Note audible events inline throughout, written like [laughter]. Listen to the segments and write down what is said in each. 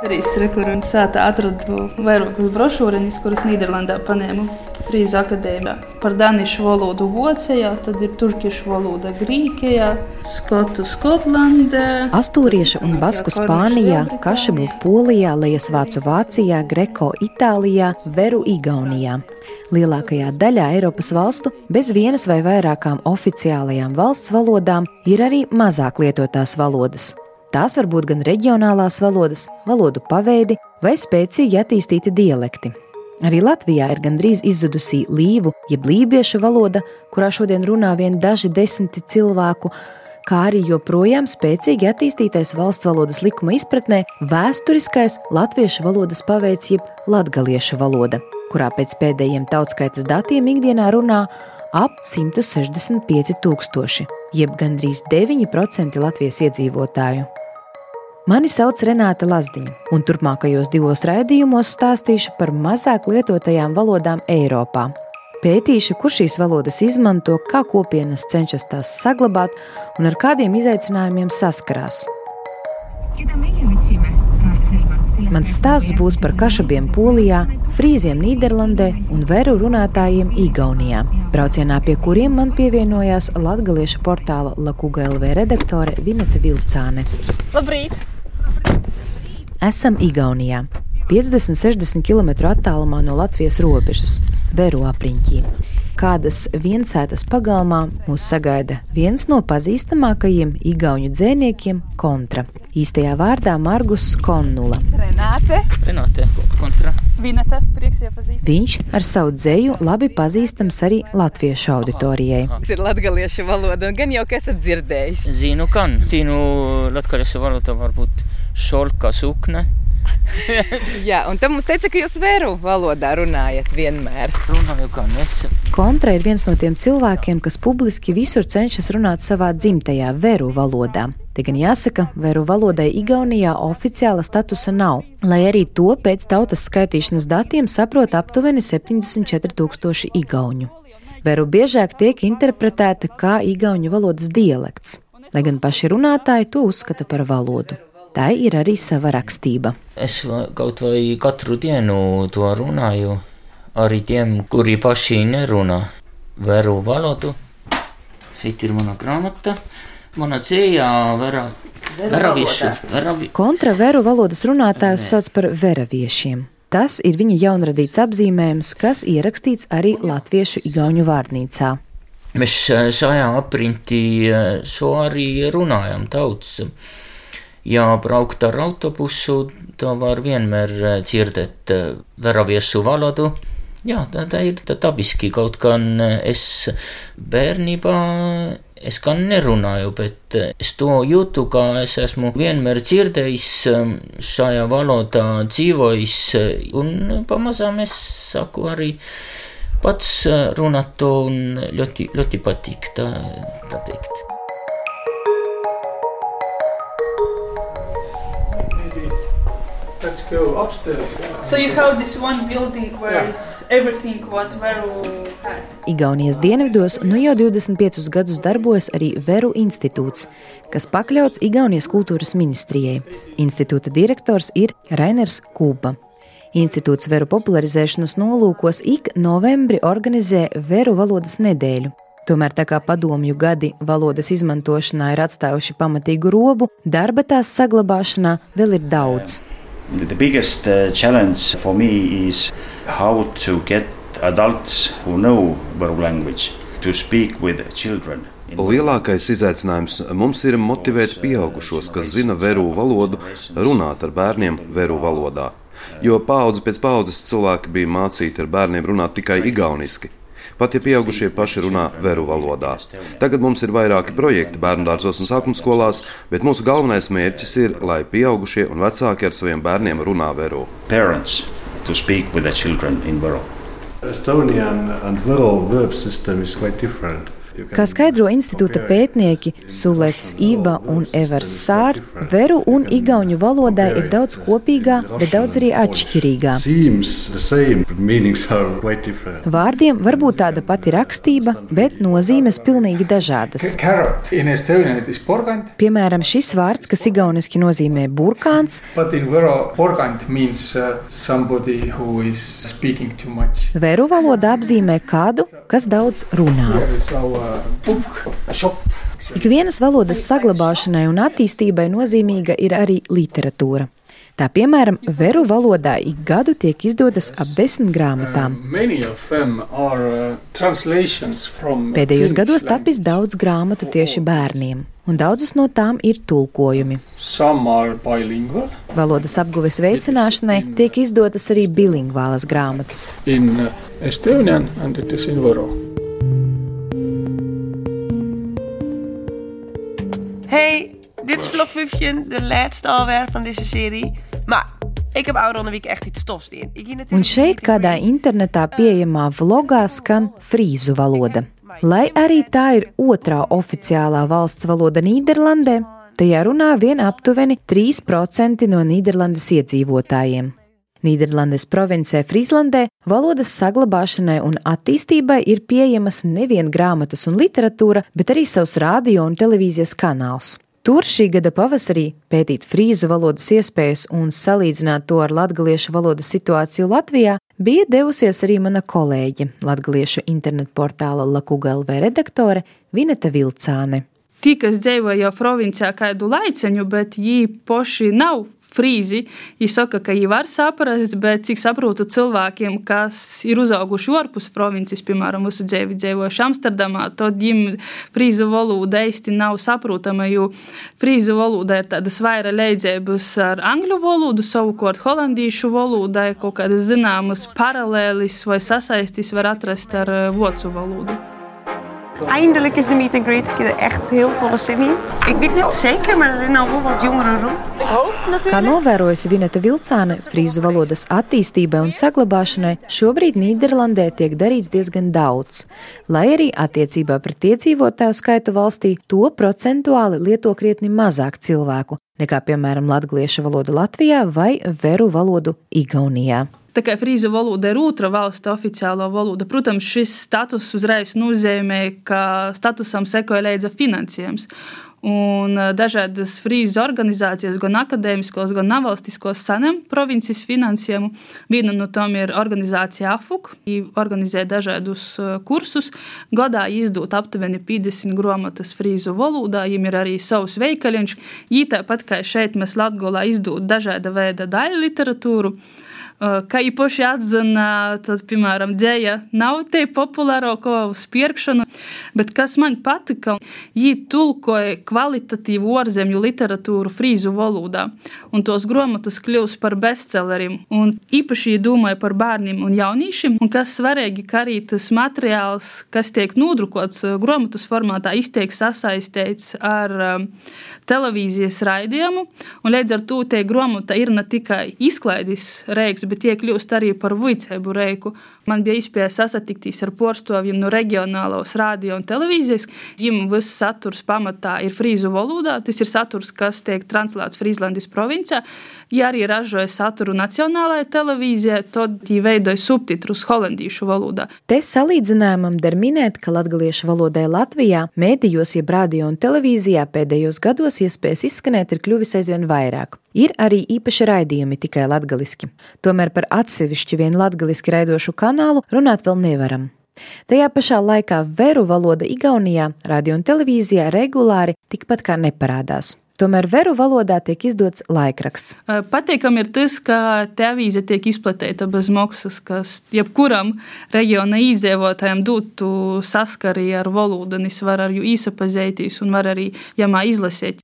Arī Rekurēna sētā atradu vairākas brošūras, kuras Nīderlandē paņēmu Frīzu akadēmijā. Par danišu valodu Vācijā, tad ir turkišu valoda Grīķijā, skotu Skotlandē, Astūriešu un basku Spānijā, kašabu Polijā, lejas vācu Vācijā, greko Itālijā, veru Igaunijā. Lielākajā daļā Eiropas valstu bez vienas vai vairākām oficiālajām valsts valodām ir arī mazāk lietotās valodas. Tās var būt gan reģionālās valodas, valodu paveidi vai spēcīgi attīstīti dialekti. Arī Latvijā ir gandrīz izzudusī līvu, jeb lībiešu valoda, kurā šodien runā vien daži desmiti cilvēku, kā arī joprojām spēcīgi attīstītais valsts valodas likuma izpratnē vēsturiskais latviešu valodas paveids jeb latgaliešu valoda, kurā pēc pēdējiem tautskaitas datiem ikdienā runā ap 165 tūkstoši, jeb gandrīz 9% Latvijas iedzīvotāju. Mani sauc Renāta Lazdiņa, un turpmākajos divos raidījumos stāstīšu par mazāk lietotajām valodām Eiropā. Pētīšu, kur šīs valodas izmanto, kā kopienas cenšas tās saglabāt un ar kādiem izaicinājumiem saskarās. Mans stāsts būs par kašabiem Polijā, frīziem Nīderlandē un veru runātājiem Igaunijā, braucienā pie kuriem man pievienojās latgaliešu portāla Lakuga LV redaktore Vineta Vilcāne. Labrīt! Esam Igaunijā, 50-60 km attālumā no Latvijas robežas, Veru apriņķī. Kādas viensētas pagalmā mūs sagaida viens no pazīstamākajiem igauņu dzēniekiem - kontra. Īstajā vārdā Margus Konnula. Renāte, Renāte, kontra. Vineta, prieks iepazīt. Viņš ar savu dzēju labi pazīstams arī latviešu auditorijai. Tas ir latgaliešu valoda, un gan jau ka esat dzirdējis. Zinu, kan. Zinu, latgaliešu valoda varbūt šolka sukne. [laughs] Jā, un tam mums teica, ka jūs vēru valodā runājat vienmēr. Runāju, kan es. Kontra ir viens no tiem cilvēkiem, kas publiski visur cenšas runāt savā dzimtajā veru valodā. Te gan jāsaka, veru valodai Igaunijā oficiāla statusa nav, lai arī to pēc tautas skaitīšanas datiem saprot aptuveni 74,000 igauņu. Veru biežāk tiek interpretēta kā igauņu valodas dialekts, lai gan paši runātāji to uzskata par valodu. Tā ir arī sava rakstība. Es kaut vai katru dienu to runāju, arī tiem, kuri paši nerunā veru valodu. Šeit ir mana grāmata, mana dzēja, vera, veraviešu, veravi, Kontra veru valodas runātājus sauc par veraviešiem. Tas ir viņa jaunradīts apzīmējums, kas ierakstīts arī latviešu igauņu vārnīcā. Mēs eh, šajā aprintī eh, šo arī runājam daudz. Ja braukt ar autobusu, tā var vienmēr eh, dzirdēt eh, veraviešu valodu. Jā, tā, tā ir tā dabiski, kaut gan eh, es bērnībā, es gan nerunāju, bet eh, es to jūtu, ka es esmu vienmēr dzirdējis eh, šajā valodā dzīvojis, eh, un pamazām es saku arī pats eh, runāt to un ļoti, ļoti patīk tā, tā teikt. Let's go upstairs. So you have this one building where is everything what Veru has. Igaunijas dienvidos nu jau 25 gadus darbojas arī Veru institūts, kas pakļauts Igaunijas kultūras ministrijai. Institūta direktors ir Rainers Kūpa. Institūts veru popularizēšanas nolūkos ik novembrī organizē Veru valodas nedēļu. Tomēr tā kā padomju gadi valodas izmantošanā ir atstājuši pamatīgu robu, darba tās saglabāšanā vēl ir daudz. The biggest uh, challenge for me is how to get adults who know Võru language to speak with children. Lielākais izaicinājums mums ir motivēt pieaugušos, kas zina veru valodu, runāt ar bērniem veru valodā. Jo paudze pēc paudzes cilvēki bija mācīti ar bērniem runāt tikai igauniski. Pat ja pieaugušie paši runā veru valodā. Tagad mums ir vairāki projekti bērnu dārzos un sākuma skolās, bet mūsu galvenais mērķis ir, lai pieaugušie un vecāki ar saviem bērniem runā veru. Parents to speak with the children in Võru. Estonian and Võro verb system is quite different. Kā skaidro institūta pētnieki Sulevs Iva un Evers Sār, veru un igauņu valodai ir daudz kopīgā, bet daudz arī atšķirīgā. Vārdiem var būt tāda pati rakstība, bet nozīmes pilnīgi dažādas. Piemēram, šis vārds, kas igauniski nozīmē burkāns, veru valoda apzīmē kādu, kas daudz runā. Ikvienas valodas saglabāšanai un attīstībai nozīmīga ir arī literatūra. Tā piemēram, veru valodā ik gadu tiek izdotas ap desmit grāmatām. Pēdējos gados tapis daudz grāmatu tieši bērniem, un daudzas no tām ir tulkojumi. Valodas apguves veicināšanai tiek izdotas arī bilingvālas grāmatas. In Estonian and it is in Vero. De laatste alweer van deze serie. Maar ik heb oude week echt iets stofs in. Un šeit kādā internetā pieejamā vlogā skan frīzu valoda. Lai arī tā ir otrā oficiālā valsts valoda Nīderlandē, tajā runā vien aptuveni 3% no Nīderlandes iedzīvotājiem. Nīderlandes provincē Frīslandē valodas saglabāšanai un attīstībai ir pieejamas nevien grāmatas un literatūra, bet arī savs radio un televīzijas kanāls. Tur šī gada pavasarī pētīt frīzu valodas iespējas un salīdzināt to ar latviešu valodas situāciju Latvijā bija devusies arī mana kolēģe, latviešu internetu portāla Lakugalvē redaktore Vineta Vilcāne. Tie, kas dzīvo jau provincijā kādu laiciņu, bet viņi paši nav frīzi. Viņi saka, ka viņi var saprast, bet cik saprotu cilvēkiem, kas ir uzauguši ārpus provinces, piemēram, mūsu dzīvi dzīvojuši Amsterdamā, tad viņiem frīzu valoda īsti nav saprotama, jo frīzu valoda ir tādas vairāk leidzības ar angļu valodu, savukārt holandiešu valodai kaut kādas zināmas paralēlis vai sasaistis var atrast ar eh, vācu valodu. Eindelijk is de meet and greet. Ik heb er echt heel veel zin in. Ik weet niet zeker, maar er is nou wel wat jongeren rond. Ik hoop natuurlijk. Kā novērojusi Vineta Vilcāne, frīzu valodas attīstībai un saglabāšanai šobrīd Nīderlandē tiek darīts diezgan daudz, lai arī attiecībā pret iedzīvotāju skaitu valstī to procentuāli lieto krietni mazāk cilvēku nekā, piemēram, latviešu valodu Latvijā vai veru valodu Igaunijā. Tā kā frīzu valoda ir otra valsts oficiālā valoda, protams, šis status uzreiz nozīmē, ka statusam sekoja līdzi finansējums. Un dažādas frīzes organizācijas, gan akadēmiskos, gan nevalstiskos, saņem provinces finansējumu. Viena no tām ir organizācija AFUK. Viņa organizē dažādus kursus. Gadā izdod aptuveni 50 grāmatas frīzu valodā. Viņam ir arī savs veikaliņš. Viņa tāpat kā šeit mēs Latvijā izdod dažāda veida daļu literatūru. Kā īpaši atzina, tad, piemēram, dzēja nav te populāro ko uz pirkšanu, bet kas man patika, viņi tulkoja kvalitatīvu ārzemju literatūru frīzu valodā, un tos grāmatas kļūst par bestselleriem. Un īpaši domāja par bērniem un jauniešiem, un kas svarīgi, ka arī tas materiāls, kas tiek nodrukots grāmatas formātā, iztiek sasaistīts ar televīzijas raidījumu, un līdz ar to tie grāmata ir ne tikai izklaides reiks, bet tie kļūst arī par vicēbu reiku. Man bija iespēja sasatikties ar porstoviem no reģionālos radio un televīzijas. Viņam viss saturs pamatā ir frīzu valodā. Tas ir saturs, kas tiek translēts Frīzlandes provincē. Ja arī ražoja saturu nacionālajai televīzijai, tad viņi veidoja subtitrus holandiešu valodā. Te salīdzinājumam der minēt, ka latgaliešu valodai Latvijā, mēdījos, jeb radio un televīzijā pēdējos gados iespējas izskanēt ir kļuvis aizvien vairāk. Ir arī īpaši raidījumi tikai latgaliski. Tomēr par atsevišķu vien latgaliski raidošu kanālu runāt vēl nevaram. Tajā pašā laikā veru valoda Igaunijā, radio un televīzijā regulāri tikpat kā neparādās. Tomēr veru valodā tiek izdots laikraksts. Patīkami ir tas, ka te avīze tiek izplatīta bez maksas, kas jebkuram reģiona iedzīvotājam dotu saskari ar valodu, un es varu ar viņu īsapazīties un var arī jamā izlasīt.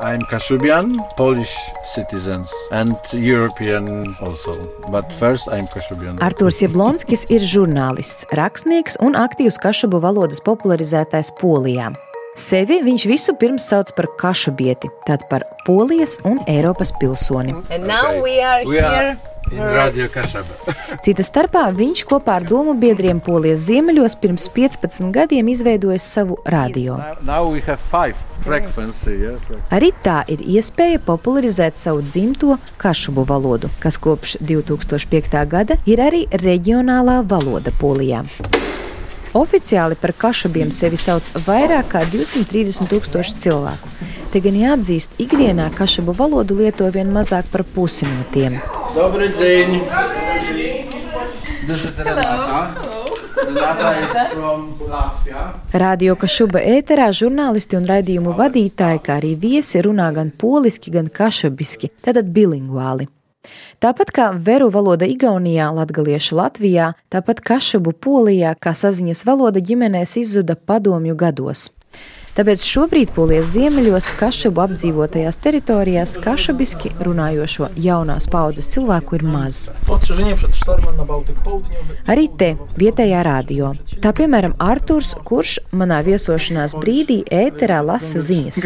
I'm Kashubian, Polish citizens and European also. But first I'm Kashubian. Artūrs Jablonskis ir žurnālists, rakstnieks un aktīvs kašubu valodas popularizētājs Polijā. Sevi viņš visu pirms sauc par kašubieti, tad par Polijas un Eiropas pilsoni. And now we are We are here Radio Kašaba. [laughs] Cita starpā viņš kopā ar domu biedriem Polijas ziemeļos pirms 15 gadiem izveidojis savu radio. Arī tā ir iespēja popularizēt savu dzimto kašubu valodu, kas kopš 2005. gada ir arī reģionālā valoda Polijā. Oficiāli par kašabiem sevi sauc vairāk kā 230 tūkstoši cilvēku. Te gan jāatzīst, ikdienā kašabu valodu lieto vien mazāk par pusi no tiem. Dobry dzień. This is Renata. Renata is from Latvia. Radio Kašuba ēterā žurnālisti un raidījumu vadītāji, kā arī viesi runā gan poliski, gan kašabiski, tātad bilinguāli. Tāpat kā veru valoda Igaunijā, latgaliešu Latvijā, tāpat kašabu Polijā, kā saziņas valoda ģimenēs izzuda padomju gados. Tāpēc šobrīd Polijas ziemeļos, Kašabu apdzīvotajās teritorijās, kašabiski runājošo jaunās paudzes cilvēku ir maz. Arī te, vietējā radio. Tā piemēram, Arturs, kurš manā viesošanās brīdī ēterā lasa ziņas.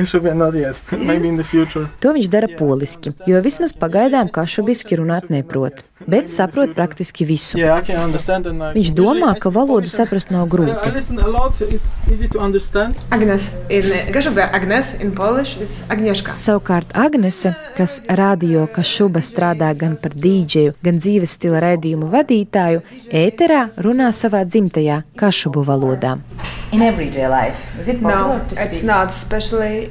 To viņš dara poliski, jo vismaz pagaidām kašabiski runāt neprot bet saprot praktiski visu. Viņš domā, ka valodu saprast nav grūti. Agnes, in Gažubē Agnes, in Polish, it's Agnieszka. Savukārt Agnese, kas radio Kašuba strādā gan par dīdžeju, gan dzīves stila raidījumu vadītāju, ēterā runā savā dzimtajā Kašubu valodā. No,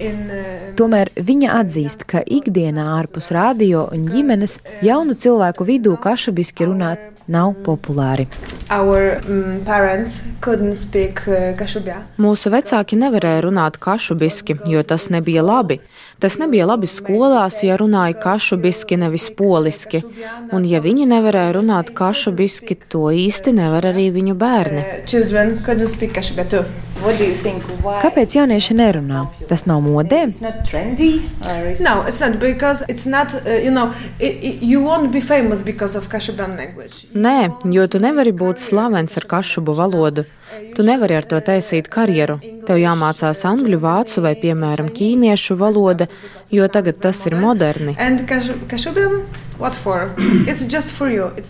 in, uh... Tomēr viņa atzīst, ka ikdienā ārpus radio un ģimenes jaunu cilvēku vidū kašubiski runāt nav populāri. Our, um, speak, uh, Mūsu vecāki nevarēja runāt kašubiski, jo tas nebija labi. Tas nebija labi skolās, ja runāja kašubiski, nevis poliski. Un ja viņi nevarēja runāt kašubiski, to īsti nevar arī viņu bērni. Uh, Kāpēc jaunieši nerunā? Tas nav modē? No, it's not because it's not, uh, you know, it, you won't be famous because of Kashuban language. Nē, jo tu nevari būt slavens ar kašubu valodu. Tu nevari ar to taisīt karjeru. Tev jāmācās angļu, vācu vai, piemēram, ķīniešu valoda, jo tagad tas ir moderni.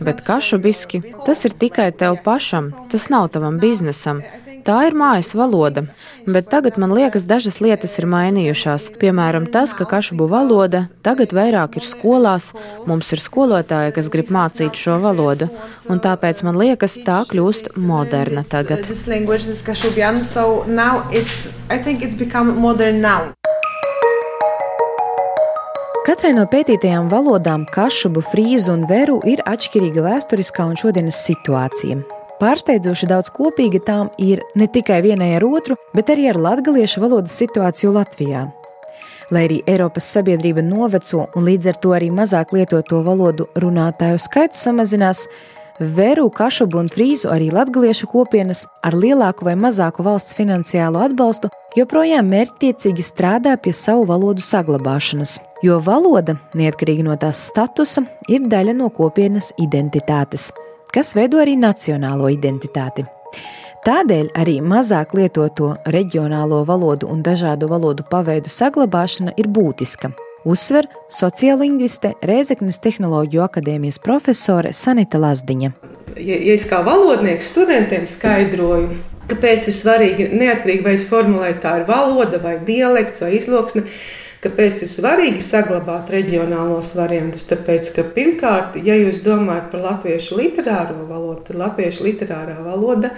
Bet kašubiski tas ir tikai tev pašam, tas nav tavam biznesam. Tā ir mājas valoda, bet tagad man liekas, dažas lietas ir mainījušās. Piemēram, tas, ka kašubu valoda tagad vairāk ir skolās, mums ir skolotāji, kas grib mācīt šo valodu, un tāpēc man liekas, tā kļūst moderna tagad. Katrai no pētītajām valodām, kašubu, frīzu un veru, ir atšķirīga vēsturiskā un šodienas situācija. Pārsteidzoši daudz kopīga tām ir ne tikai vienai ar otru, bet arī ar latviešu valodas situāciju Latvijā. Lai arī Eiropas sabiedrība noveco un līdz ar to arī mazāk lietoto valodu runātāju skaits samazinās, Veru, Kašubu un Frīzu arī latviešu kopienas ar lielāku vai mazāku valsts finansiālo atbalstu joprojām mērķtiecīgi strādā pie savu valodu saglabāšanas, jo valoda, neatkarīgi no tās statusa, ir daļa no kopienas identitātes kas veido arī nacionālo identitāti. Tādēļ arī mazāk lietoto reģionālo valodu un dažādu valodu paveidu saglabāšana ir būtiska. Uzsver sociālingviste Rēzeknes Tehnoloģiju akadēmijas profesore Sanita Lazdiņa. Ja, ja es kā valodnieks studentiem skaidroju, kāpēc ir svarīgi neatkarīgi vai es formulēju tā ir valoda vai dialekts vai izloksne, Kāpēc ir svarīgi saglabāt reģionālos variantus? Tāpēc, ka pirmkārt, ja jūs domājat par latviešu literāro valodu, tad latviešu literārā valoda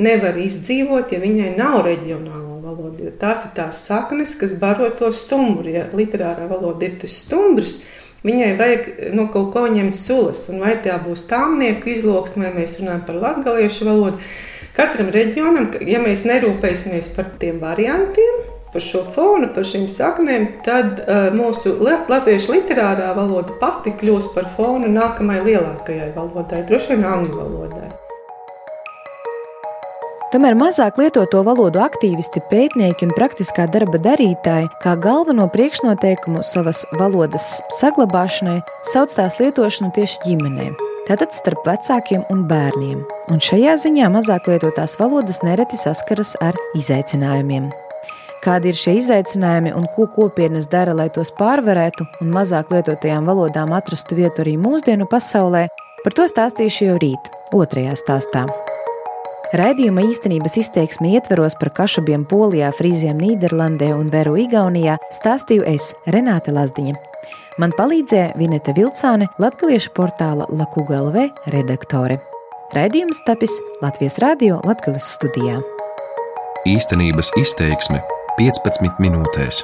nevar izdzīvot, ja viņai nav reģionālo valodu. Tās ir tās saknes, kas baro to stumbru. Ja literārā valoda ir tas stumbrs, viņai vajag no kaut ko ņemt sulas. Un vai tā būs tāmnieku izloksne, vai mēs runājam par latgaliešu valodu. Katram reģionam, ja mēs nerūpēsimies par tiem variantiem, par šo fonu, par šīm saknēm, tad uh, mūsu latviešu literārā valoda pati kļūs par fonu nākamajai lielākajai valodai, droši vien angļu valodai. Tomēr mazāk lietoto valodu aktīvisti, pētnieki un praktiskā darba darītāji kā galveno priekšnoteikumu savas valodas saglabāšanai sauc tās lietošanu tieši ģimenē. Tātad starp vecākiem un bērniem. Un šajā ziņā mazāk lietotās valodas nereti saskaras ar izaicinājumiem. Kādi ir šie izaicinājumi un ko kopienas dara, lai tos pārvarētu un mazāk lietotajām valodām atrastu vietu arī mūsdienu pasaulē, par to stāstīšu jau rīt, otrajā stāstā. Raidījuma īstenības izteiksme ietveros par kašubiem Polijā, Frīzijam, Nīderlandē un Veru Igaunijā stāstīju es, Renāte Lazdiņa. Man palīdzēja Vineta Vilcāne, latviešu portāla Lakugalv redaktore. Raidījums tapis Latvijas Rādio Latvijas studijā. Īstenības izteiksme 15 minūtēs.